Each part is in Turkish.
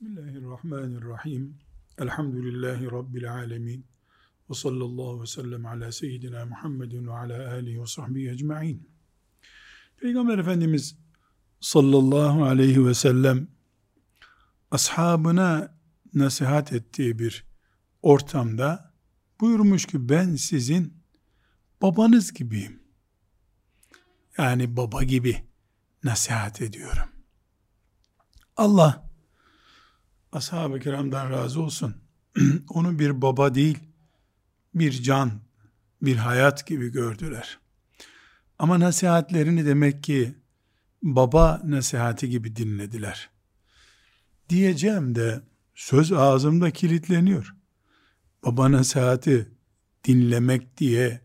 Bismillahirrahmanirrahim. Elhamdülillahi Rabbil alemin. Ve sallallahu ve sellem ala seyyidina Muhammedin ve ala alihi ve sahbihi ecma'in. Peygamber Efendimiz sallallahu aleyhi ve sellem ashabına nasihat ettiği bir ortamda buyurmuş ki ben sizin babanız gibiyim. Yani baba gibi nasihat ediyorum. Allah ashab-ı kiramdan razı olsun. Onu bir baba değil, bir can, bir hayat gibi gördüler. Ama nasihatlerini demek ki baba nasihati gibi dinlediler. Diyeceğim de söz ağzımda kilitleniyor. Baba nasihati dinlemek diye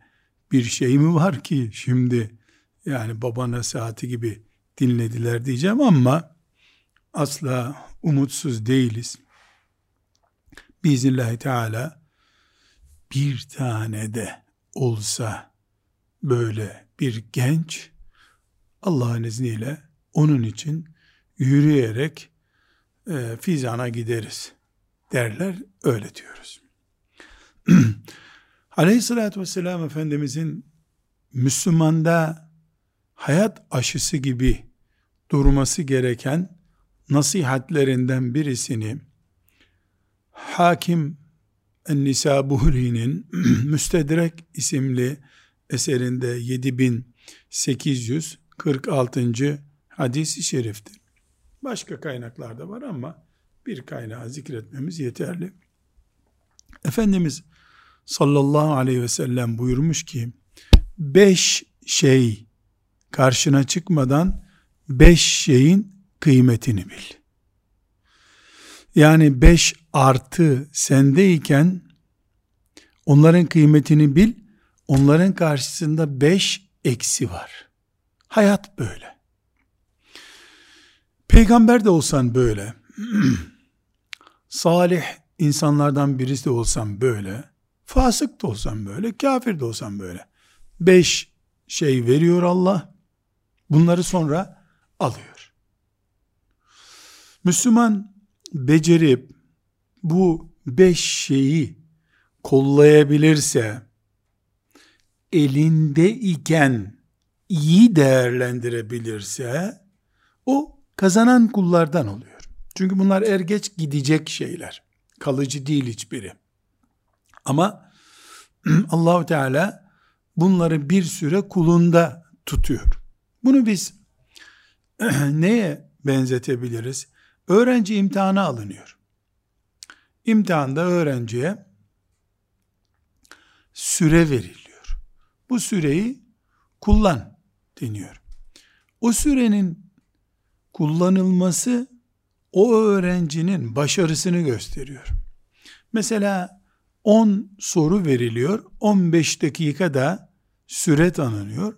bir şey mi var ki şimdi yani baba nasihati gibi dinlediler diyeceğim ama asla umutsuz değiliz. Biiznillahü Teala bir tane de olsa böyle bir genç Allah'ın izniyle onun için yürüyerek e, fizana gideriz derler. Öyle diyoruz. Aleyhissalatü vesselam Efendimizin Müslümanda hayat aşısı gibi durması gereken nasihatlerinden birisini Hakim En-Nisaburi'nin Müstedrek isimli eserinde 7846. hadisi şeriftir. Başka kaynaklarda var ama bir kaynağı zikretmemiz yeterli. Efendimiz sallallahu aleyhi ve sellem buyurmuş ki beş şey karşına çıkmadan beş şeyin kıymetini bil. Yani beş artı sendeyken onların kıymetini bil, onların karşısında beş eksi var. Hayat böyle. Peygamber de olsan böyle, salih insanlardan birisi de olsan böyle, fasık da olsan böyle, kafir de olsan böyle. Beş şey veriyor Allah, bunları sonra alıyor. Müslüman becerip bu beş şeyi kollayabilirse, elinde iken iyi değerlendirebilirse, o kazanan kullardan oluyor. Çünkü bunlar er geç gidecek şeyler. Kalıcı değil hiçbiri. Ama Allahu Teala bunları bir süre kulunda tutuyor. Bunu biz neye benzetebiliriz? Öğrenci imtihana alınıyor. İmtihanda öğrenciye süre veriliyor. Bu süreyi kullan deniyor. O sürenin kullanılması o öğrencinin başarısını gösteriyor. Mesela 10 soru veriliyor, 15 dakikada süre tanınıyor,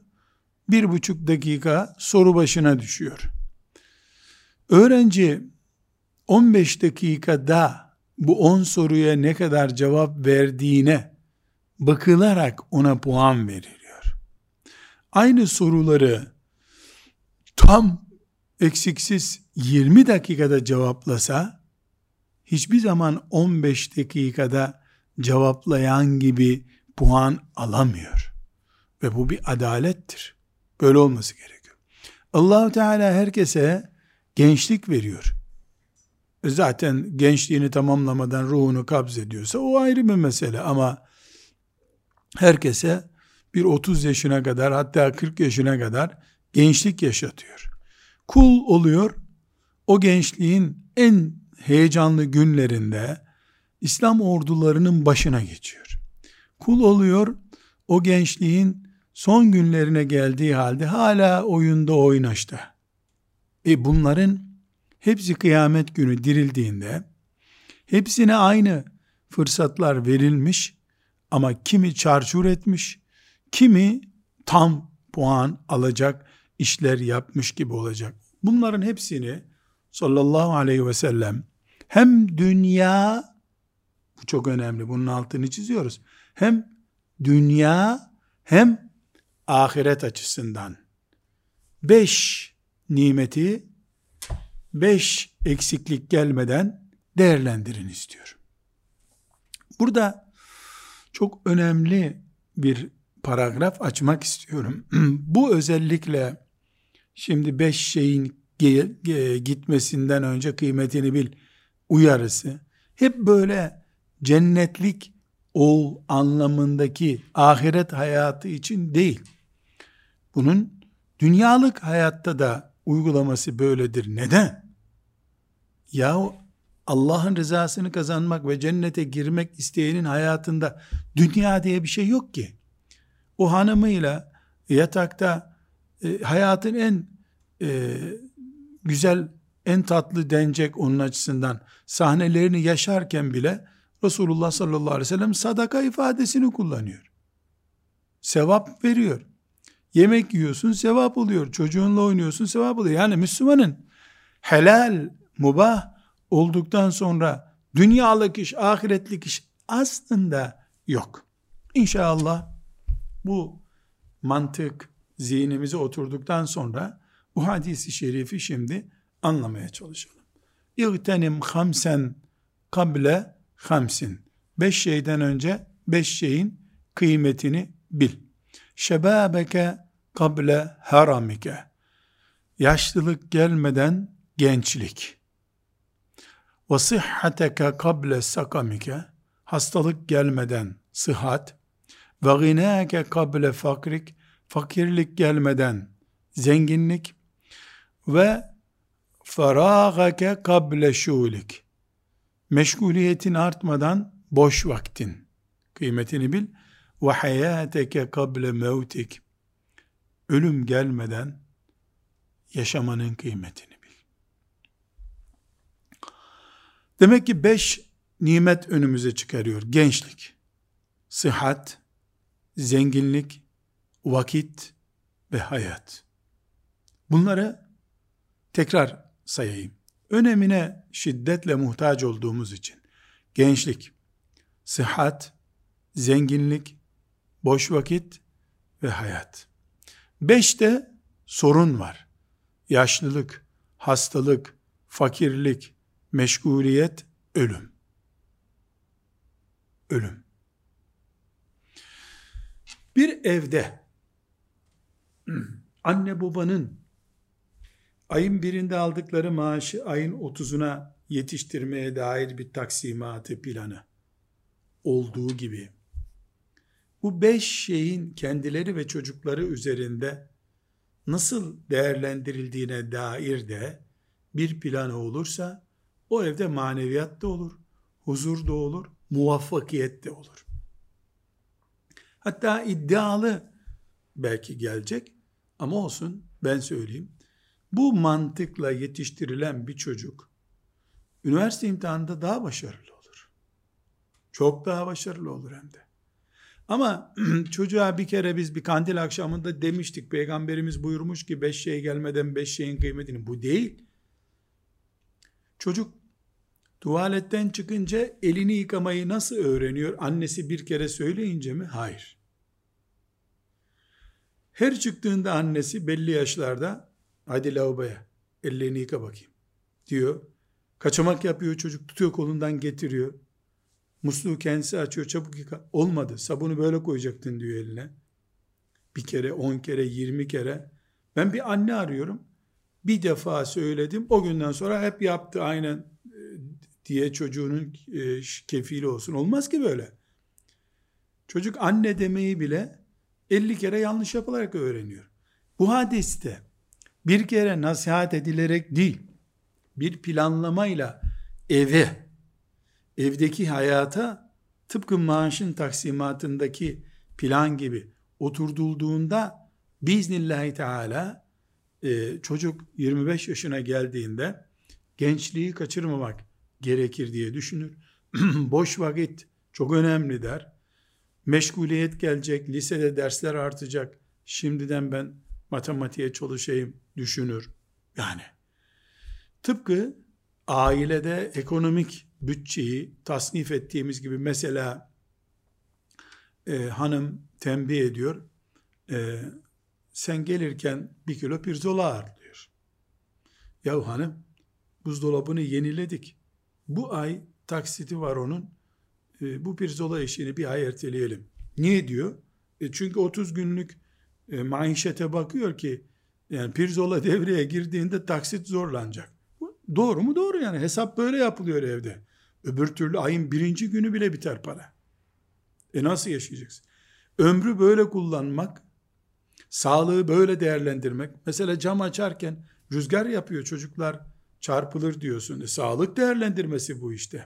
bir buçuk dakika soru başına düşüyor. Öğrenci 15 dakikada bu 10 soruya ne kadar cevap verdiğine bakılarak ona puan veriliyor. Aynı soruları tam eksiksiz 20 dakikada cevaplasa hiçbir zaman 15 dakikada cevaplayan gibi puan alamıyor. Ve bu bir adalettir. Böyle olması gerekiyor. Allahu Teala herkese gençlik veriyor. Zaten gençliğini tamamlamadan ruhunu kabz ediyorsa o ayrı bir mesele ama herkese bir 30 yaşına kadar hatta 40 yaşına kadar gençlik yaşatıyor. Kul oluyor. O gençliğin en heyecanlı günlerinde İslam ordularının başına geçiyor. Kul oluyor. O gençliğin son günlerine geldiği halde hala oyunda oynaşta. E bunların hepsi kıyamet günü dirildiğinde hepsine aynı fırsatlar verilmiş ama kimi çarçur etmiş, kimi tam puan alacak işler yapmış gibi olacak. Bunların hepsini sallallahu aleyhi ve sellem hem dünya bu çok önemli bunun altını çiziyoruz. Hem dünya hem ahiret açısından beş nimeti beş eksiklik gelmeden değerlendirin istiyor. Burada çok önemli bir paragraf açmak istiyorum. Bu özellikle şimdi beş şeyin gitmesinden önce kıymetini bil uyarısı hep böyle cennetlik ol anlamındaki ahiret hayatı için değil. Bunun dünyalık hayatta da uygulaması böyledir. Neden? Ya Allah'ın rızasını kazanmak ve cennete girmek isteyenin hayatında dünya diye bir şey yok ki. O hanımıyla yatakta e, hayatın en e, güzel, en tatlı denecek onun açısından sahnelerini yaşarken bile Resulullah sallallahu aleyhi ve sellem sadaka ifadesini kullanıyor. Sevap veriyor. Yemek yiyorsun sevap oluyor. Çocuğunla oynuyorsun sevap oluyor. Yani Müslümanın helal, mubah olduktan sonra dünyalık iş, ahiretlik iş aslında yok. İnşallah bu mantık zihnimize oturduktan sonra bu hadisi şerifi şimdi anlamaya çalışalım. İğtenim hamsen kable hamsin. Beş şeyden önce beş şeyin kıymetini bil. Şebabeke kable haramike. Yaşlılık gelmeden gençlik. Sıhhateke kable sakamike. Hastalık gelmeden sıhhat. Ve ginâke kable fakrik. Fakirlik gelmeden zenginlik. Ve ferâgake kable şulik. Meşguliyetin artmadan boş vaktin kıymetini bil. Ve hayâteke kable mevtik. Ölüm gelmeden yaşamanın kıymetini bil. Demek ki beş nimet önümüze çıkarıyor. Gençlik, sıhhat, zenginlik, vakit ve hayat. Bunları tekrar sayayım. Önemine şiddetle muhtaç olduğumuz için gençlik, sıhhat, zenginlik, boş vakit ve hayat. Beşte sorun var. Yaşlılık, hastalık, fakirlik, meşguliyet, ölüm. Ölüm. Bir evde anne babanın ayın birinde aldıkları maaşı ayın otuzuna yetiştirmeye dair bir taksimatı planı olduğu gibi bu beş şeyin kendileri ve çocukları üzerinde nasıl değerlendirildiğine dair de bir planı olursa o evde maneviyat da olur, huzur da olur, muvaffakiyet de olur. Hatta iddialı belki gelecek ama olsun ben söyleyeyim. Bu mantıkla yetiştirilen bir çocuk üniversite imtihanında daha başarılı olur. Çok daha başarılı olur hem de. Ama çocuğa bir kere biz bir kandil akşamında demiştik. Peygamberimiz buyurmuş ki beş şey gelmeden beş şeyin kıymetini. Bu değil. Çocuk tuvaletten çıkınca elini yıkamayı nasıl öğreniyor? Annesi bir kere söyleyince mi? Hayır. Her çıktığında annesi belli yaşlarda hadi lavaboya ellerini yıka bakayım diyor. Kaçamak yapıyor çocuk tutuyor kolundan getiriyor. Musluğu kendisi açıyor çabuk yıka. Olmadı sabunu böyle koyacaktın diyor eline. Bir kere on kere yirmi kere. Ben bir anne arıyorum. Bir defa söyledim o günden sonra hep yaptı aynen e, diye çocuğunun e, kefili olsun. Olmaz ki böyle. Çocuk anne demeyi bile 50 kere yanlış yapılarak öğreniyor. Bu hadiste bir kere nasihat edilerek değil, bir planlamayla eve, evdeki hayata tıpkı maaşın taksimatındaki plan gibi oturtulduğunda biiznillahü teala e, çocuk 25 yaşına geldiğinde gençliği kaçırmamak gerekir diye düşünür. Boş vakit çok önemli der meşguliyet gelecek, lisede dersler artacak, şimdiden ben matematiğe çalışayım düşünür. Yani tıpkı ailede ekonomik bütçeyi tasnif ettiğimiz gibi mesela e, hanım tembih ediyor, e, sen gelirken bir kilo pirzola ağır diyor. Yahu hanım buzdolabını yeniledik. Bu ay taksiti var onun. E, bu pirzola işini bir ay erteleyelim. Niye diyor? E çünkü 30 günlük e, maişete bakıyor ki yani pirzola devreye girdiğinde taksit zorlanacak. Doğru mu? Doğru yani. Hesap böyle yapılıyor evde. Öbür türlü ayın birinci günü bile biter para. E nasıl yaşayacaksın? Ömrü böyle kullanmak, sağlığı böyle değerlendirmek. Mesela cam açarken rüzgar yapıyor çocuklar çarpılır diyorsun. E, sağlık değerlendirmesi bu işte.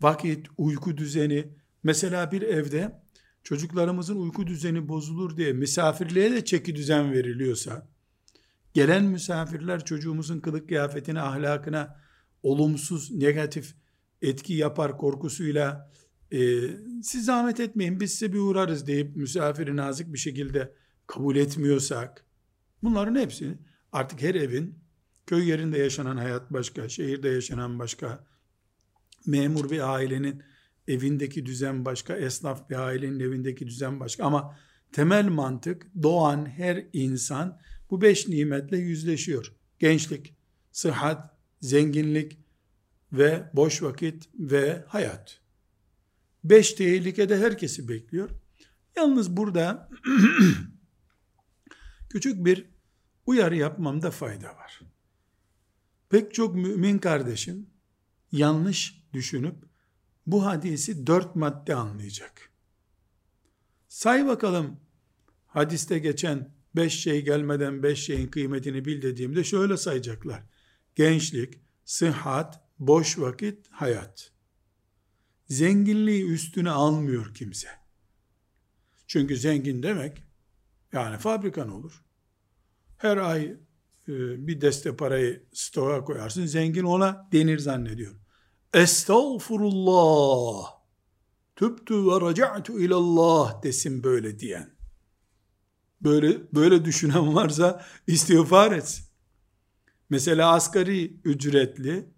Vakit, uyku düzeni. Mesela bir evde çocuklarımızın uyku düzeni bozulur diye misafirliğe de çeki düzen veriliyorsa, gelen misafirler çocuğumuzun kılık kıyafetine, ahlakına olumsuz, negatif etki yapar korkusuyla e, siz zahmet etmeyin biz size bir uğrarız deyip misafiri nazik bir şekilde kabul etmiyorsak bunların hepsini artık her evin köy yerinde yaşanan hayat başka, şehirde yaşanan başka, memur bir ailenin evindeki düzen başka, esnaf bir ailenin evindeki düzen başka ama temel mantık doğan her insan bu beş nimetle yüzleşiyor. Gençlik, sıhhat, zenginlik ve boş vakit ve hayat. Beş tehlikede herkesi bekliyor. Yalnız burada küçük bir uyarı yapmamda fayda var. Pek çok mümin kardeşim yanlış düşünüp bu hadisi dört madde anlayacak. Say bakalım hadiste geçen beş şey gelmeden beş şeyin kıymetini bil dediğimde şöyle sayacaklar. Gençlik, sıhhat, boş vakit, hayat. Zenginliği üstüne almıyor kimse. Çünkü zengin demek yani fabrikan olur. Her ay bir deste parayı stoğa koyarsın. Zengin ona denir zannediyor. Estağfurullah. Tübtü ve raca'tu ilallah desin böyle diyen. Böyle böyle düşünen varsa istiğfar etsin. Mesela asgari ücretli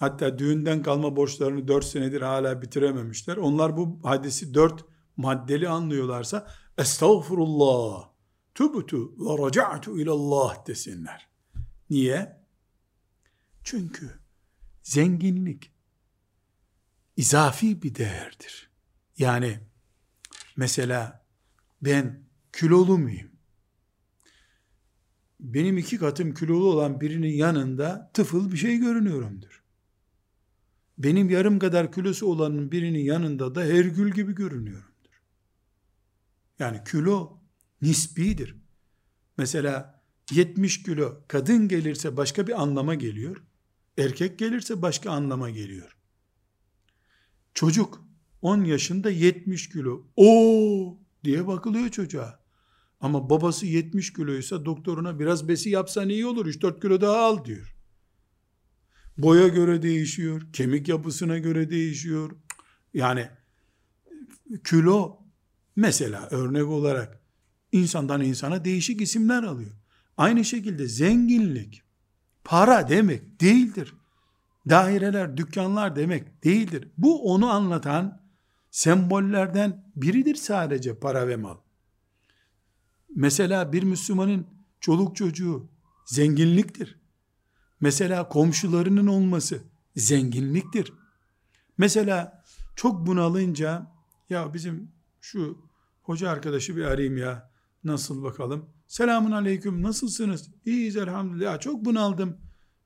hatta düğünden kalma borçlarını dört senedir hala bitirememişler. Onlar bu hadisi dört maddeli anlıyorlarsa estağfurullah tübtü ve raca'tu ilallah desinler. Niye? Çünkü zenginlik izafi bir değerdir. Yani mesela ben kilolu muyum? Benim iki katım kilolu olan birinin yanında tıfıl bir şey görünüyorumdur. Benim yarım kadar kilosu olanın birinin yanında da hergül gibi görünüyorumdur. Yani kilo nisbidir. Mesela 70 kilo kadın gelirse başka bir anlama geliyor. Erkek gelirse başka anlama geliyor. Çocuk 10 yaşında 70 kilo. O diye bakılıyor çocuğa. Ama babası 70 kiloysa doktoruna biraz besi yapsan iyi olur 3-4 kilo daha al diyor. Boya göre değişiyor, kemik yapısına göre değişiyor. Yani kilo mesela örnek olarak insandan insana değişik isimler alıyor. Aynı şekilde zenginlik para demek değildir. Daireler, dükkanlar demek değildir. Bu onu anlatan sembollerden biridir sadece para ve mal. Mesela bir Müslümanın çoluk çocuğu zenginliktir. Mesela komşularının olması zenginliktir. Mesela çok bunalınca ya bizim şu hoca arkadaşı bir arayayım ya nasıl bakalım. Selamun aleyküm nasılsınız? İyiyiz elhamdülillah. Çok bunaldım.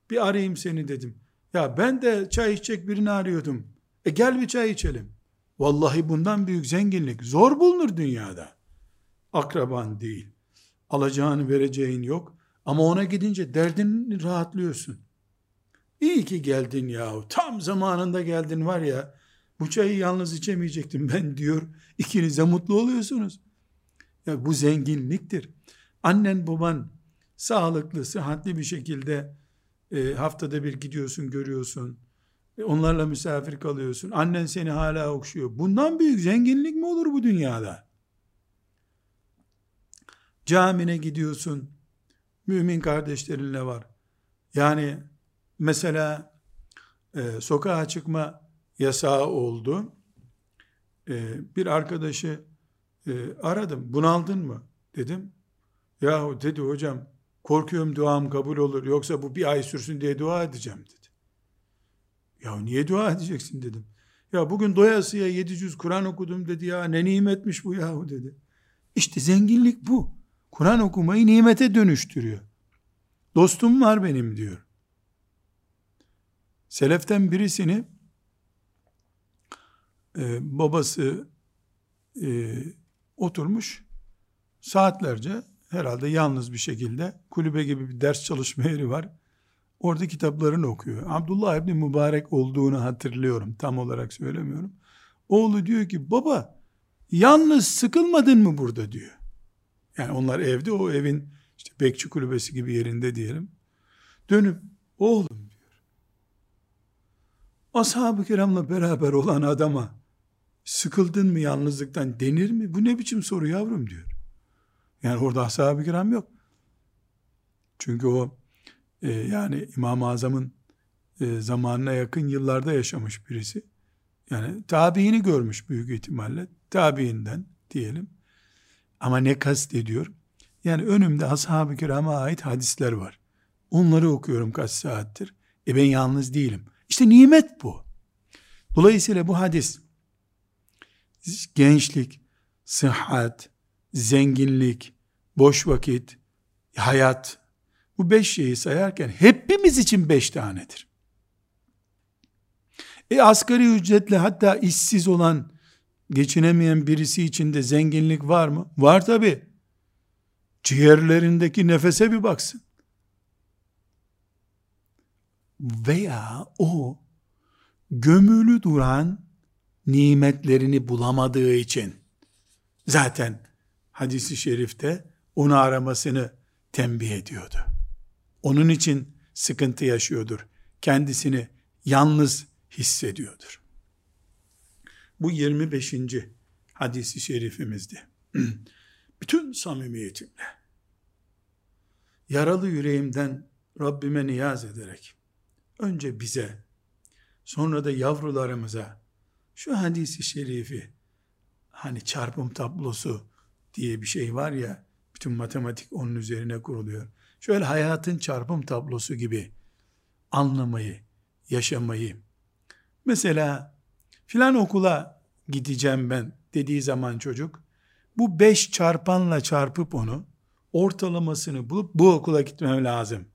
Bir arayayım seni dedim. Ya ben de çay içecek birini arıyordum. E gel bir çay içelim. Vallahi bundan büyük zenginlik zor bulunur dünyada. Akraban değil. Alacağını vereceğin yok. Ama ona gidince derdin rahatlıyorsun. İyi ki geldin yahu. Tam zamanında geldin var ya. Bu çayı yalnız içemeyecektim ben diyor. İkiniz de mutlu oluyorsunuz. Ya bu zenginliktir. Annen baban sağlıklı, sıhhatli bir şekilde e, haftada bir gidiyorsun, görüyorsun. E, onlarla misafir kalıyorsun. Annen seni hala okşuyor. Bundan büyük zenginlik mi olur bu dünyada? Camine gidiyorsun. Mümin kardeşlerinle var. Yani mesela e, sokağa çıkma yasağı oldu. E, bir arkadaşı e, aradım. Bunaldın mı? Dedim. Yahu dedi hocam korkuyorum duam kabul olur yoksa bu bir ay sürsün diye dua edeceğim dedi. Ya niye dua edeceksin dedim. Ya bugün doyasıya 700 Kur'an okudum dedi ya ne nimetmiş bu yahu dedi. İşte zenginlik bu. Kur'an okumayı nimete dönüştürüyor. Dostum var benim diyor. Seleften birisini e, babası e, oturmuş saatlerce herhalde yalnız bir şekilde kulübe gibi bir ders çalışma yeri var. Orada kitaplarını okuyor. Abdullah İbni Mübarek olduğunu hatırlıyorum. Tam olarak söylemiyorum. Oğlu diyor ki baba yalnız sıkılmadın mı burada diyor. Yani onlar evde o evin işte bekçi kulübesi gibi yerinde diyelim. Dönüp oğlum diyor. Ashab-ı kiramla beraber olan adama sıkıldın mı yalnızlıktan denir mi? Bu ne biçim soru yavrum diyor. Yani orada ashab-ı kiram yok. Çünkü o e, yani İmam-ı Azam'ın e, zamanına yakın yıllarda yaşamış birisi. Yani tabiini görmüş büyük ihtimalle. Tabiinden diyelim. Ama ne kast ediyor? Yani önümde ashab-ı kirama ait hadisler var. Onları okuyorum kaç saattir. E ben yalnız değilim. İşte nimet bu. Dolayısıyla bu hadis gençlik, sıhhat, zenginlik, boş vakit, hayat bu beş şeyi sayarken hepimiz için beş tanedir. E asgari ücretle hatta işsiz olan, geçinemeyen birisi için de zenginlik var mı? Var tabi. Ciğerlerindeki nefese bir baksın. Veya o gömülü duran nimetlerini bulamadığı için zaten hadisi şerifte onu aramasını tembih ediyordu. Onun için sıkıntı yaşıyordur. Kendisini yalnız hissediyordur. Bu 25. hadisi şerifimizdi. Bütün samimiyetimle yaralı yüreğimden Rabbime niyaz ederek önce bize sonra da yavrularımıza şu hadisi şerifi hani çarpım tablosu diye bir şey var ya bütün matematik onun üzerine kuruluyor. Şöyle hayatın çarpım tablosu gibi anlamayı, yaşamayı. Mesela filan okula gideceğim ben dediği zaman çocuk bu beş çarpanla çarpıp onu ortalamasını bulup bu okula gitmem lazım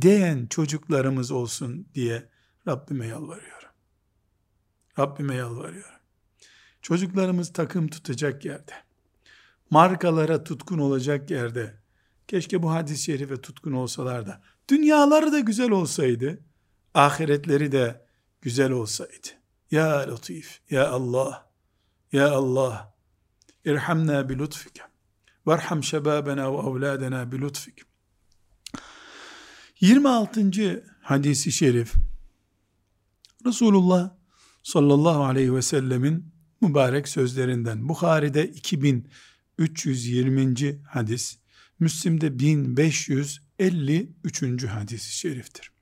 diyen çocuklarımız olsun diye Rabbime yalvarıyorum. Rabbime yalvarıyorum. Çocuklarımız takım tutacak yerde, markalara tutkun olacak yerde, keşke bu hadis-i şerife tutkun olsalar da, dünyaları da güzel olsaydı, ahiretleri de güzel olsaydı. Ya Latif, Ya Allah, Ya Allah, irhamna bi lütfike, varham şebabena ve evladena bi lütfike. 26. hadisi şerif, Resulullah sallallahu aleyhi ve sellemin mübarek sözlerinden. Bukhari'de 2320. hadis, Müslim'de 1553. hadisi şeriftir.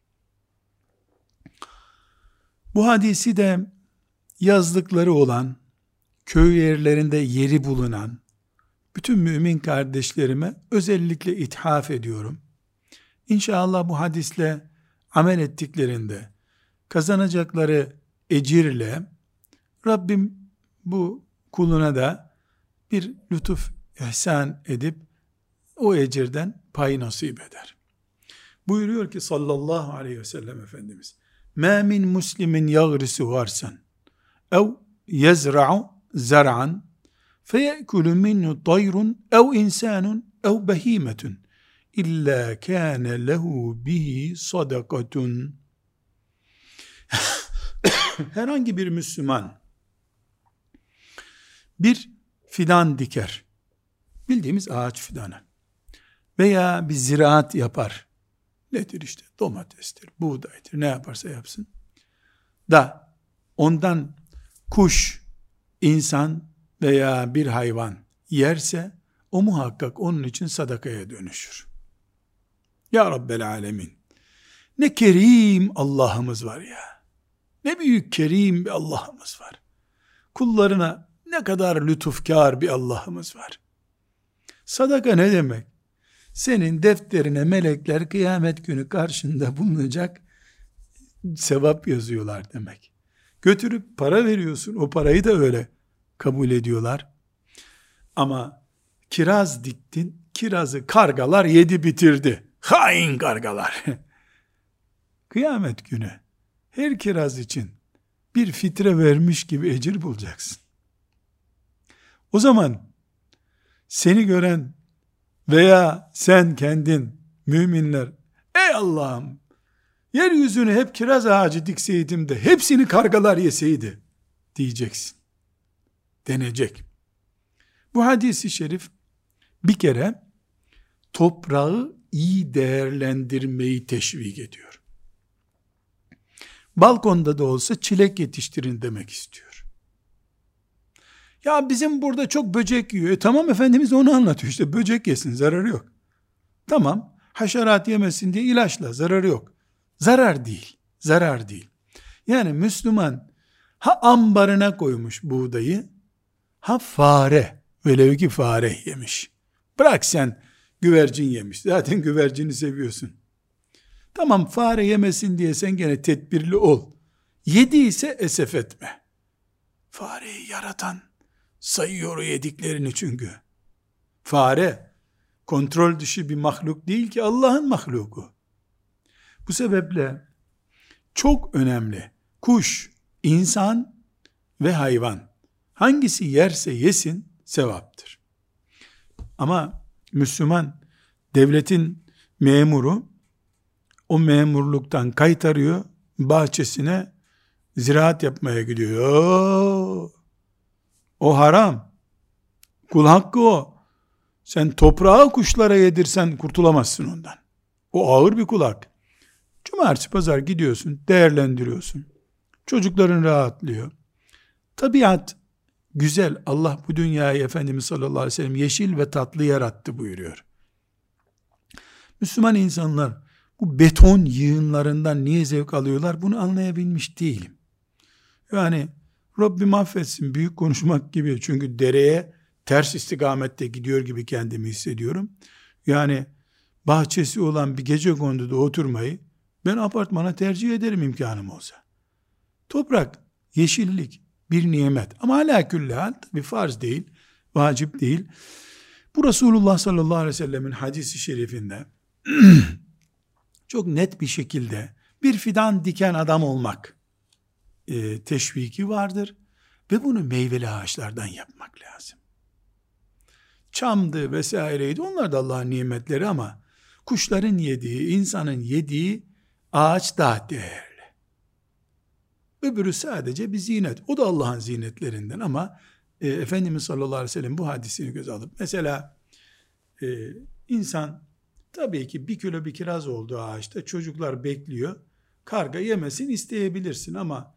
Bu hadisi de yazlıkları olan, köy yerlerinde yeri bulunan, bütün mümin kardeşlerime özellikle ithaf ediyorum. İnşallah bu hadisle amel ettiklerinde kazanacakları ecirle Rabbim bu kuluna da bir lütuf ihsan edip o ecirden pay nasip eder. Buyuruyor ki sallallahu aleyhi ve sellem Efendimiz مَا مِنْ مُسْلِمٍ يَغْرِسُ غَرْسًا اَوْ يَزْرَعُ زَرْعًا فَيَأْكُلُ مِنْهُ طَيْرٌ اَوْ اِنْسَانٌ اَوْ بَه۪يمَةٌ اِلَّا كَانَ لَهُ بِهِ صَدَقَةٌ Herhangi bir Müslüman bir fidan diker. Bildiğimiz ağaç fidanı. Veya bir ziraat yapar. Nedir işte? Domatestir, buğdaydır, ne yaparsa yapsın. Da ondan kuş, insan veya bir hayvan yerse o muhakkak onun için sadakaya dönüşür. Ya Rabbel Alemin. Ne kerim Allah'ımız var ya. Ne büyük kerim bir Allah'ımız var. Kullarına ne kadar lütufkar bir Allah'ımız var. Sadaka ne demek? Senin defterine melekler kıyamet günü karşında bulunacak sevap yazıyorlar demek. Götürüp para veriyorsun. O parayı da öyle kabul ediyorlar. Ama kiraz diktin. Kirazı kargalar yedi bitirdi. Hain kargalar. Kıyamet günü her kiraz için bir fitre vermiş gibi ecir bulacaksın. O zaman seni gören veya sen kendin müminler ey Allah'ım yeryüzünü hep kiraz ağacı dikseydim de hepsini kargalar yeseydi diyeceksin. Denecek. Bu hadisi şerif bir kere toprağı iyi değerlendirmeyi teşvik ediyor. Balkonda da olsa çilek yetiştirin demek istiyor. Ya bizim burada çok böcek yiyor. E tamam Efendimiz onu anlatıyor işte böcek yesin zararı yok. Tamam haşerat yemesin diye ilaçla zararı yok. Zarar değil. Zarar değil. Yani Müslüman ha ambarına koymuş buğdayı ha fare velev ki fare yemiş. Bırak sen güvercin yemiş. Zaten güvercini seviyorsun. Tamam fare yemesin diye sen gene tedbirli ol. Yediyse esef etme. Fareyi yaratan sayıyor yediklerini çünkü. Fare kontrol dışı bir mahluk değil ki Allah'ın mahluku. Bu sebeple çok önemli. Kuş, insan ve hayvan hangisi yerse yesin sevaptır. Ama Müslüman devletin memuru o memurluktan kaytarıyor bahçesine ziraat yapmaya gidiyor. O haram. Kul hakkı o. Sen toprağı kuşlara yedirsen kurtulamazsın ondan. O ağır bir kulak. Cumartesi pazar gidiyorsun, değerlendiriyorsun. Çocukların rahatlıyor. Tabiat güzel. Allah bu dünyayı Efendimiz sallallahu aleyhi ve sellem yeşil ve tatlı yarattı buyuruyor. Müslüman insanlar bu beton yığınlarından niye zevk alıyorlar bunu anlayabilmiş değilim. Yani Rabbim affetsin büyük konuşmak gibi çünkü dereye ters istikamette gidiyor gibi kendimi hissediyorum. Yani bahçesi olan bir gece konduda oturmayı ben apartmana tercih ederim imkanım olsa. Toprak, yeşillik bir nimet ama hala küllehal bir farz değil, vacip değil. Bu Resulullah sallallahu aleyhi ve sellemin hadisi şerifinde çok net bir şekilde bir fidan diken adam olmak e, teşviki vardır ve bunu meyveli ağaçlardan yapmak lazım. Çamdı vesaireydi onlar da Allah'ın nimetleri ama kuşların yediği, insanın yediği ağaç daha değerli. Öbürü sadece bir zinet. O da Allah'ın zinetlerinden ama e, Efendimiz sallallahu aleyhi ve sellem bu hadisini göz alıp mesela e, insan tabii ki bir kilo bir kiraz oldu ağaçta çocuklar bekliyor. Karga yemesin isteyebilirsin ama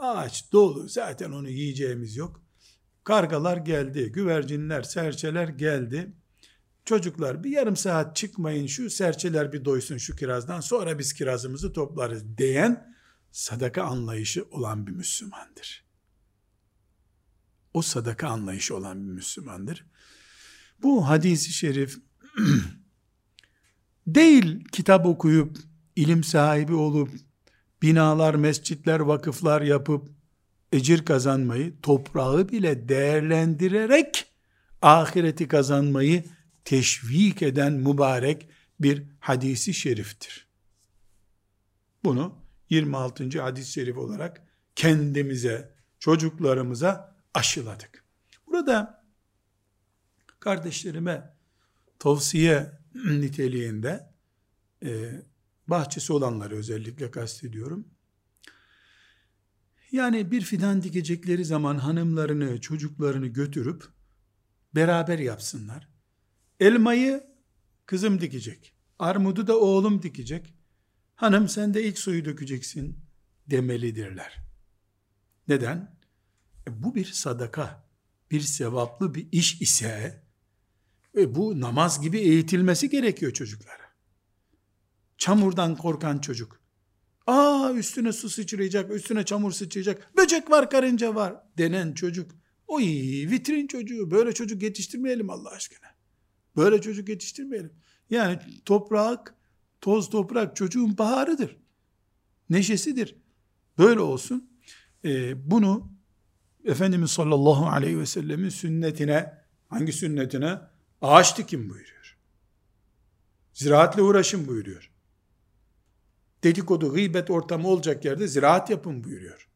ağaç dolu zaten onu yiyeceğimiz yok. Kargalar geldi, güvercinler, serçeler geldi. Çocuklar bir yarım saat çıkmayın şu serçeler bir doysun şu kirazdan sonra biz kirazımızı toplarız diyen sadaka anlayışı olan bir Müslümandır. O sadaka anlayışı olan bir Müslümandır. Bu hadisi şerif değil kitap okuyup, ilim sahibi olup, binalar, mescitler, vakıflar yapıp, ecir kazanmayı, toprağı bile değerlendirerek, ahireti kazanmayı teşvik eden mübarek bir hadisi şeriftir. Bunu 26. hadis-i şerif olarak kendimize, çocuklarımıza aşıladık. Burada kardeşlerime tavsiye niteliğinde e, bahçesi olanları özellikle kastediyorum. Yani bir fidan dikecekleri zaman hanımlarını, çocuklarını götürüp beraber yapsınlar. Elmayı kızım dikecek. Armudu da oğlum dikecek. Hanım sen de ilk suyu dökeceksin demelidirler. Neden? E, bu bir sadaka, bir sevaplı bir iş ise e, bu namaz gibi eğitilmesi gerekiyor çocuklara. Çamurdan korkan çocuk. Aa üstüne su sıçrayacak, üstüne çamur sıçrayacak, böcek var, karınca var denen çocuk. Oy vitrin çocuğu, böyle çocuk yetiştirmeyelim Allah aşkına. Böyle çocuk yetiştirmeyelim. Yani toprak, toz toprak çocuğun baharıdır. neşesidir. Böyle olsun. Ee, bunu Efendimiz sallallahu aleyhi ve sellemin sünnetine, hangi sünnetine? Ağaç dikim buyuruyor. Ziraatle uğraşın buyuruyor. Dedikodu, gıybet ortamı olacak yerde ziraat yapın buyuruyor.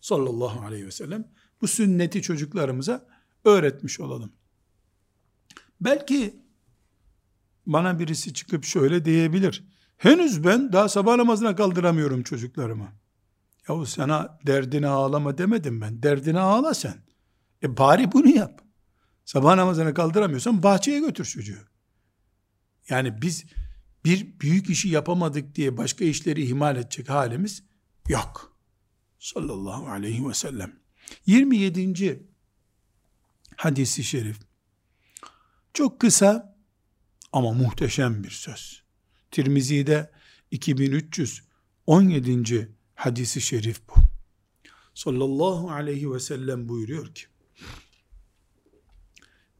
Sallallahu aleyhi ve sellem. Bu sünneti çocuklarımıza öğretmiş olalım. Belki bana birisi çıkıp şöyle diyebilir. Henüz ben daha sabah namazına kaldıramıyorum çocuklarımı. Yahu sana derdini ağlama demedim ben. Derdini ağla sen. E bari bunu yap. Sabah namazına kaldıramıyorsan bahçeye götür çocuğu. Yani biz bir büyük işi yapamadık diye başka işleri ihmal edecek halimiz yok. Sallallahu aleyhi ve sellem. 27. hadisi şerif. Çok kısa ama muhteşem bir söz. Tirmizi'de 2317. hadisi şerif bu. Sallallahu aleyhi ve sellem buyuruyor ki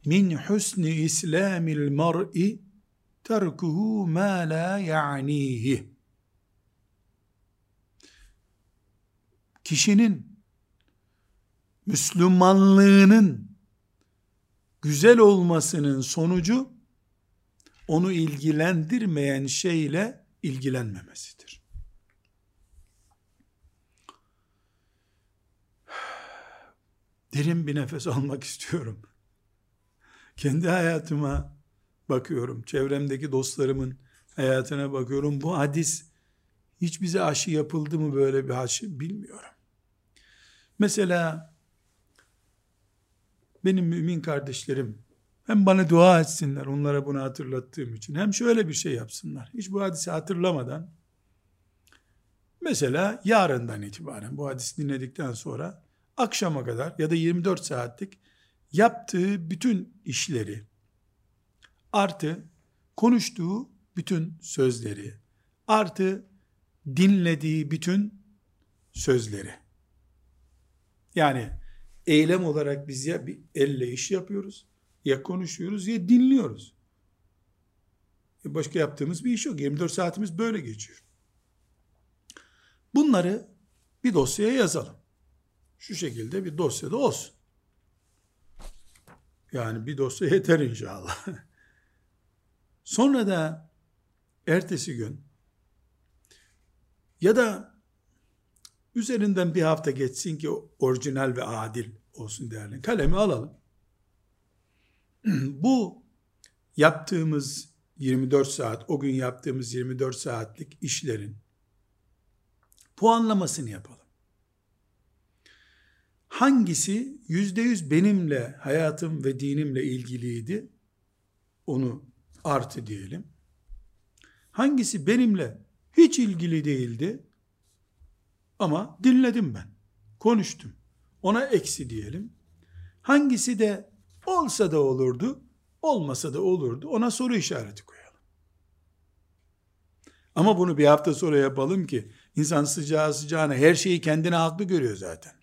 Min husni islamil mar'i terkuhu ma la ya'nihi Kişinin Müslümanlığının güzel olmasının sonucu onu ilgilendirmeyen şeyle ilgilenmemesidir. Derin bir nefes almak istiyorum. Kendi hayatıma bakıyorum. Çevremdeki dostlarımın hayatına bakıyorum. Bu hadis hiç bize aşı yapıldı mı böyle bir aşı bilmiyorum. Mesela benim mümin kardeşlerim hem bana dua etsinler onlara bunu hatırlattığım için hem şöyle bir şey yapsınlar. Hiç bu hadisi hatırlamadan mesela yarından itibaren bu hadisi dinledikten sonra akşama kadar ya da 24 saatlik yaptığı bütün işleri artı konuştuğu bütün sözleri artı dinlediği bütün sözleri yani eylem olarak biz ya bir elle iş yapıyoruz, ya konuşuyoruz ya dinliyoruz. E başka yaptığımız bir iş yok. 24 saatimiz böyle geçiyor. Bunları bir dosyaya yazalım. Şu şekilde bir dosyada olsun. Yani bir dosya yeter inşallah. Sonra da ertesi gün ya da Üzerinden bir hafta geçsin ki orijinal ve adil olsun değerli. Kalemi alalım. Bu yaptığımız 24 saat, o gün yaptığımız 24 saatlik işlerin puanlamasını yapalım. Hangisi yüzde yüz benimle, hayatım ve dinimle ilgiliydi? Onu artı diyelim. Hangisi benimle hiç ilgili değildi? Ama dinledim ben. Konuştum. Ona eksi diyelim. Hangisi de olsa da olurdu, olmasa da olurdu. Ona soru işareti koyalım. Ama bunu bir hafta sonra yapalım ki insan sıcağı sıcağına her şeyi kendine haklı görüyor zaten.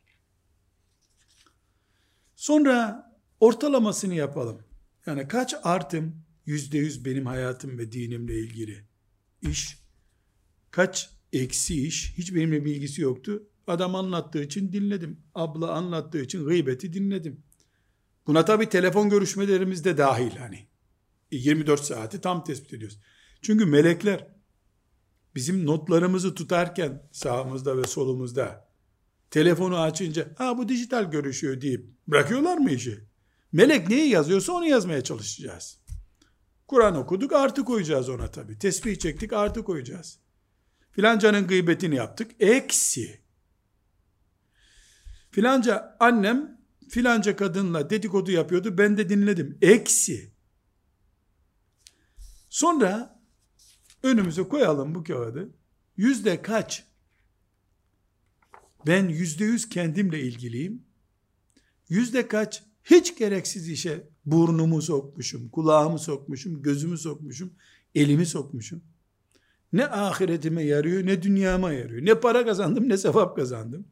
Sonra ortalamasını yapalım. Yani kaç artım yüzde yüz benim hayatım ve dinimle ilgili iş, kaç eksi iş, hiç benimle bilgisi yoktu. Adam anlattığı için dinledim. Abla anlattığı için gıybeti dinledim. Buna tabi telefon görüşmelerimiz de dahil hani. 24 e, saati tam tespit ediyoruz. Çünkü melekler bizim notlarımızı tutarken sağımızda ve solumuzda telefonu açınca ha bu dijital görüşüyor deyip bırakıyorlar mı işi? Melek neyi yazıyorsa onu yazmaya çalışacağız. Kur'an okuduk artı koyacağız ona tabi. Tesbih çektik artı koyacağız. Filancanın gıybetini yaptık. Eksi. Filanca annem filanca kadınla dedikodu yapıyordu. Ben de dinledim. Eksi. Sonra önümüze koyalım bu kağıdı. Yüzde kaç? Ben yüzde yüz kendimle ilgiliyim. Yüzde kaç? Hiç gereksiz işe burnumu sokmuşum, kulağımı sokmuşum, gözümü sokmuşum, elimi sokmuşum. Ne ahiretime yarıyor ne dünyama yarıyor. Ne para kazandım ne sevap kazandım.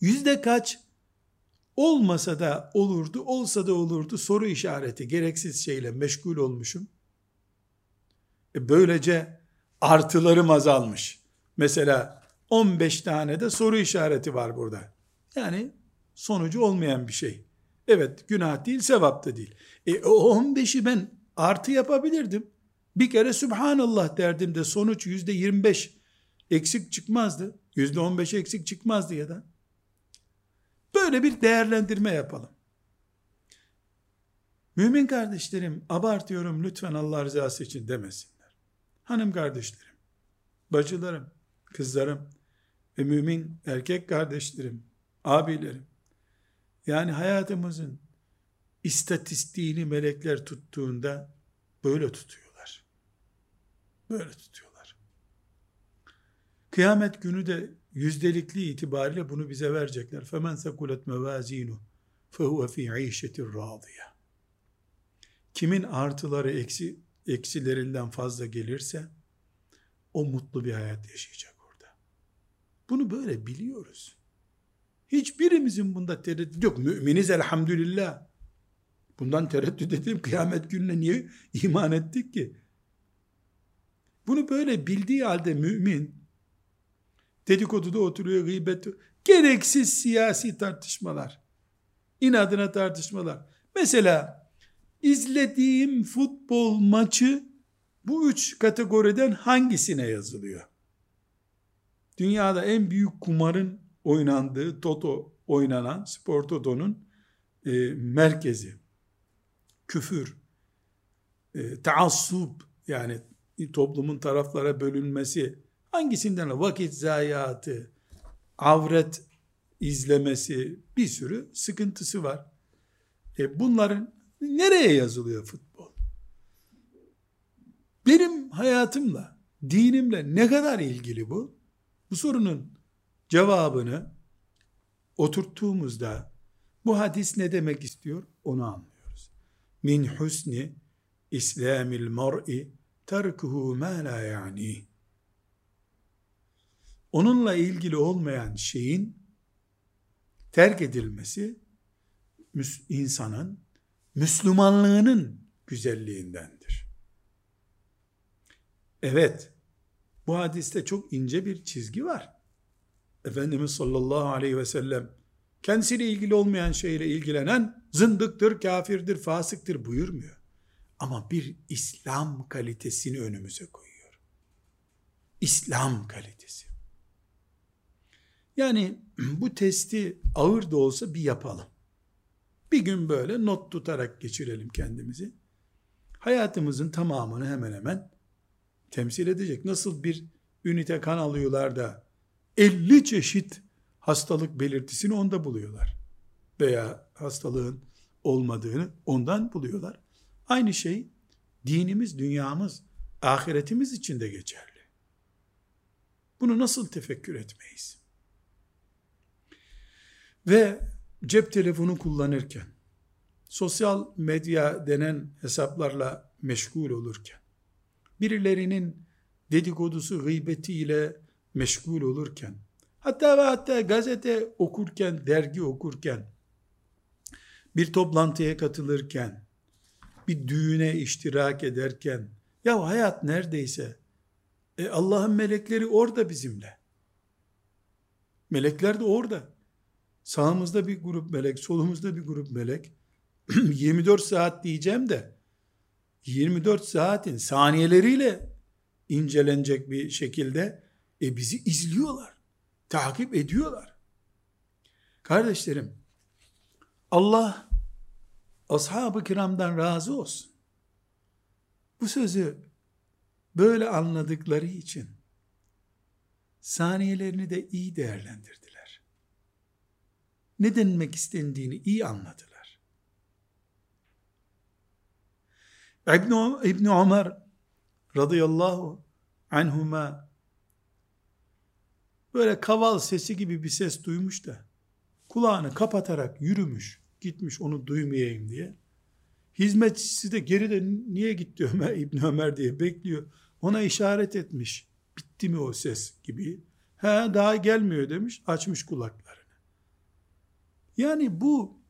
Yüzde kaç olmasa da olurdu, olsa da olurdu soru işareti, gereksiz şeyle meşgul olmuşum. E böylece artılarım azalmış. Mesela 15 tane de soru işareti var burada. Yani sonucu olmayan bir şey. Evet günah değil sevap da değil. E o 15'i ben artı yapabilirdim. Bir kere Subhanallah derdim de sonuç yüzde 25 eksik çıkmazdı. Yüzde 15 eksik çıkmazdı ya da. Böyle bir değerlendirme yapalım. Mümin kardeşlerim abartıyorum lütfen Allah rızası için demesinler. Hanım kardeşlerim, bacılarım, kızlarım ve mümin erkek kardeşlerim, abilerim. Yani hayatımızın istatistiğini melekler tuttuğunda böyle tutuyorlar. Böyle tutuyorlar. Kıyamet günü de yüzdelikli itibariyle bunu bize verecekler. فَمَنْ سَكُلَتْ مَوَازِينُ فَهُوَ فِي عَيْشَةٍ رَاضِيَةٍ Kimin artıları eksi, eksilerinden fazla gelirse o mutlu bir hayat yaşayacak orada. Bunu böyle biliyoruz. Hiçbirimizin bunda tereddüt yok. Müminiz elhamdülillah. Bundan tereddüt edip kıyamet gününe niye iman ettik ki? Bunu böyle bildiği halde mümin dedikoduda oturuyor, gıybet gereksiz siyasi tartışmalar, inadına tartışmalar. Mesela izlediğim futbol maçı bu üç kategoriden hangisine yazılıyor? Dünyada en büyük kumarın oynandığı Toto oynanan Spor Toto'nun e, merkezi. Küfür, e, taassup yani toplumun taraflara bölünmesi hangisinden vakit zayiatı, avret izlemesi bir sürü sıkıntısı var. E bunların nereye yazılıyor futbol? Benim hayatımla, dinimle ne kadar ilgili bu? Bu sorunun cevabını oturttuğumuzda bu hadis ne demek istiyor onu anlıyoruz. Min husni İslamil mar'i terkuhu ma la yani. Onunla ilgili olmayan şeyin terk edilmesi insanın Müslümanlığının güzelliğindendir. Evet, bu hadiste çok ince bir çizgi var. Efendimiz sallallahu aleyhi ve sellem kendisiyle ilgili olmayan şeyle ilgilenen zındıktır, kafirdir, fasıktır buyurmuyor. Ama bir İslam kalitesini önümüze koyuyor. İslam kalitesi. Yani bu testi ağır da olsa bir yapalım. Bir gün böyle not tutarak geçirelim kendimizi. Hayatımızın tamamını hemen hemen temsil edecek. Nasıl bir ünite kan alıyorlar da 50 çeşit hastalık belirtisini onda buluyorlar. Veya hastalığın olmadığını ondan buluyorlar. Aynı şey dinimiz, dünyamız, ahiretimiz için de geçerli. Bunu nasıl tefekkür etmeyiz? Ve cep telefonu kullanırken, sosyal medya denen hesaplarla meşgul olurken, birilerinin dedikodusu, gıybetiyle meşgul olurken, hatta ve hatta gazete okurken, dergi okurken, bir toplantıya katılırken, bir düğüne iştirak ederken, ya hayat neredeyse, e Allah'ın melekleri orada bizimle. Melekler de orada. Sağımızda bir grup melek, solumuzda bir grup melek. 24 saat diyeceğim de 24 saatin saniyeleriyle incelenecek bir şekilde e bizi izliyorlar. Takip ediyorlar. Kardeşlerim Allah ashab-ı kiramdan razı olsun. Bu sözü böyle anladıkları için saniyelerini de iyi değerlendirdiler. Ne denmek istendiğini iyi anladılar. İbn İbn Ömer radıyallahu anhuma böyle kaval sesi gibi bir ses duymuş da kulağını kapatarak yürümüş gitmiş onu duymayayım diye. Hizmetçisi de geride niye gitti Ömer İbn Ömer diye bekliyor. Ona işaret etmiş. Bitti mi o ses gibi. He daha gelmiyor demiş açmış kulaklarını. Yani bu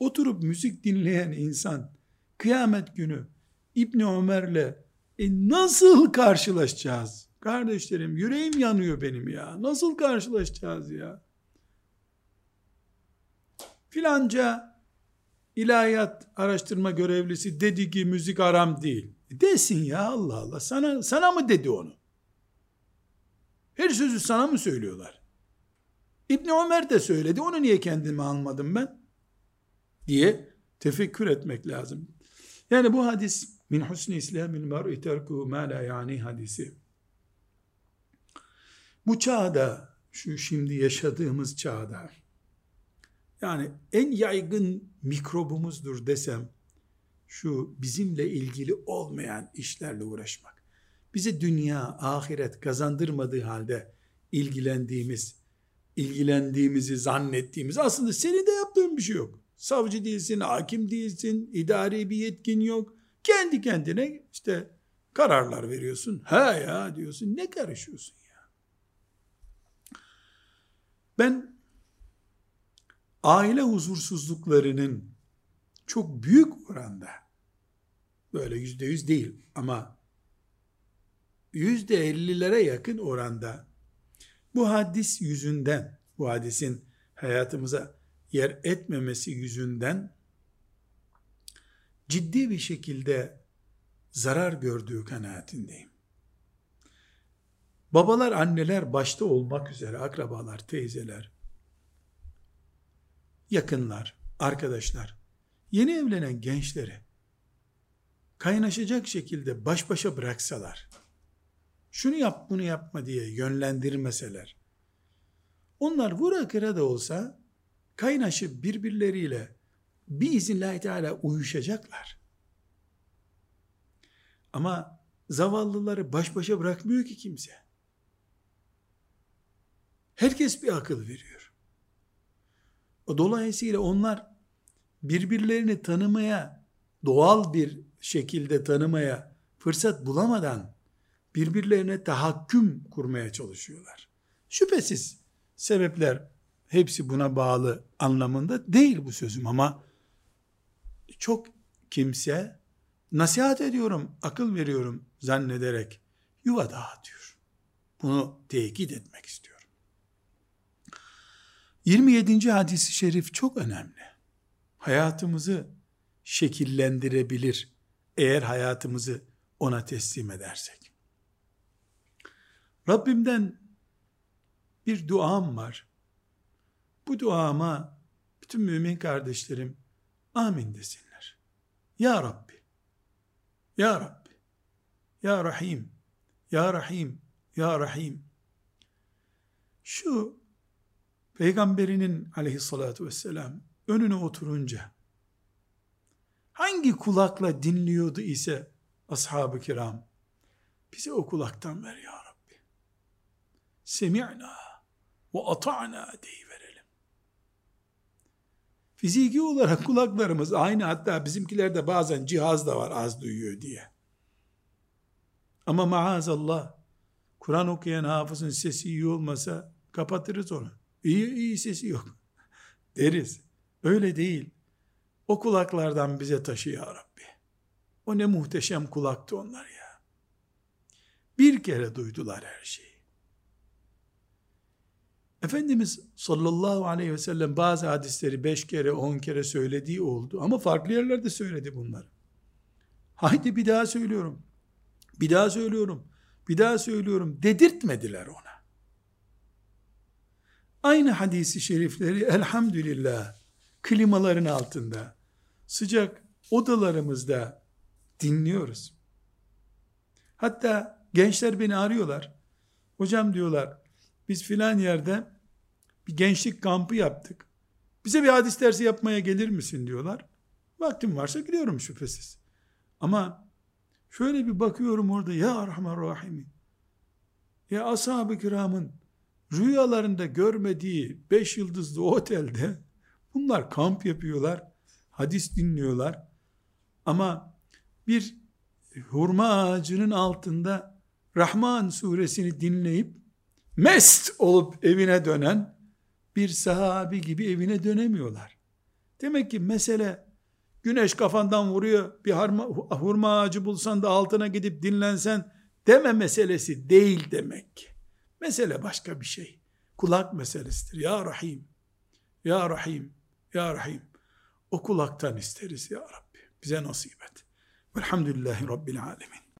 oturup müzik dinleyen insan kıyamet günü İbn Ömer'le e nasıl karşılaşacağız Kardeşlerim yüreğim yanıyor benim ya. Nasıl karşılaşacağız ya? Filanca ilahiyat araştırma görevlisi dedi ki müzik aram değil. E desin ya Allah Allah. Sana, sana mı dedi onu? Her sözü sana mı söylüyorlar? İbni Ömer de söyledi. Onu niye kendime almadım ben? Diye tefekkür etmek lazım. Yani bu hadis min husni islamil mer'i terkuhu ma la yani hadisi. Bu çağda, şu şimdi yaşadığımız çağda, yani en yaygın mikrobumuzdur desem, şu bizimle ilgili olmayan işlerle uğraşmak. Bize dünya, ahiret kazandırmadığı halde ilgilendiğimiz, ilgilendiğimizi zannettiğimiz, aslında senin de yaptığın bir şey yok. Savcı değilsin, hakim değilsin, idari bir yetkin yok. Kendi kendine işte kararlar veriyorsun. Ha ya diyorsun, ne karışıyorsun ya? Ben aile huzursuzluklarının çok büyük oranda böyle yüzde yüz değil ama yüzde ellilere yakın oranda bu hadis yüzünden bu hadisin hayatımıza yer etmemesi yüzünden ciddi bir şekilde zarar gördüğü kanaatindeyim. Babalar, anneler başta olmak üzere akrabalar, teyzeler, yakınlar, arkadaşlar, yeni evlenen gençleri kaynaşacak şekilde baş başa bıraksalar, şunu yap bunu yapma diye yönlendirmeseler, onlar vura kıra da olsa kaynaşıp birbirleriyle biiznillahü teala uyuşacaklar. Ama zavallıları baş başa bırakmıyor ki kimse. Herkes bir akıl veriyor. Dolayısıyla onlar birbirlerini tanımaya, doğal bir şekilde tanımaya fırsat bulamadan birbirlerine tahakküm kurmaya çalışıyorlar. Şüphesiz sebepler hepsi buna bağlı anlamında değil bu sözüm ama çok kimse nasihat ediyorum, akıl veriyorum zannederek yuva dağıtıyor. Bunu tekit etmek istiyorum. 27. hadisi şerif çok önemli. Hayatımızı şekillendirebilir eğer hayatımızı ona teslim edersek. Rabbimden bir duam var. Bu duama bütün mümin kardeşlerim amin desinler. Ya Rabbi, Ya Rabbi, Ya Rahim, Ya Rahim, Ya Rahim. Şu peygamberinin aleyhissalatu vesselam önüne oturunca hangi kulakla dinliyordu ise ashab-ı kiram bize o kulaktan ver ya Rabbi. Semi'na ve ata'na deyiverelim. Fiziki olarak kulaklarımız aynı hatta bizimkilerde bazen cihaz da var az duyuyor diye. Ama maazallah Kur'an okuyan hafızın sesi iyi olmasa kapatırız onu. İyi, iyi sesi yok. Deriz. Öyle değil. O kulaklardan bize taşı ya Rabbi. O ne muhteşem kulaktı onlar ya. Bir kere duydular her şeyi. Efendimiz sallallahu aleyhi ve sellem bazı hadisleri beş kere on kere söylediği oldu. Ama farklı yerlerde söyledi bunları. Haydi bir daha söylüyorum. Bir daha söylüyorum. Bir daha söylüyorum. Dedirtmediler ona. Aynı hadisi şerifleri elhamdülillah klimaların altında, sıcak odalarımızda dinliyoruz. Hatta gençler beni arıyorlar. Hocam diyorlar, biz filan yerde bir gençlik kampı yaptık. Bize bir hadis dersi yapmaya gelir misin diyorlar. Vaktim varsa gidiyorum şüphesiz. Ama şöyle bir bakıyorum orada ya Rahman Rahim. Ya ashab-ı kiramın rüyalarında görmediği beş yıldızlı otelde bunlar kamp yapıyorlar, hadis dinliyorlar. Ama bir hurma ağacının altında Rahman suresini dinleyip mest olup evine dönen bir sahabi gibi evine dönemiyorlar. Demek ki mesele güneş kafandan vuruyor bir hurma, hurma ağacı bulsan da altına gidip dinlensen deme meselesi değil demek ki. Mesele başka bir şey. Kulak meselesidir. Ya Rahim, Ya Rahim, Ya Rahim. O kulaktan isteriz Ya Rabbi. Bize nasip et. Velhamdülillahi Rabbil Alemin.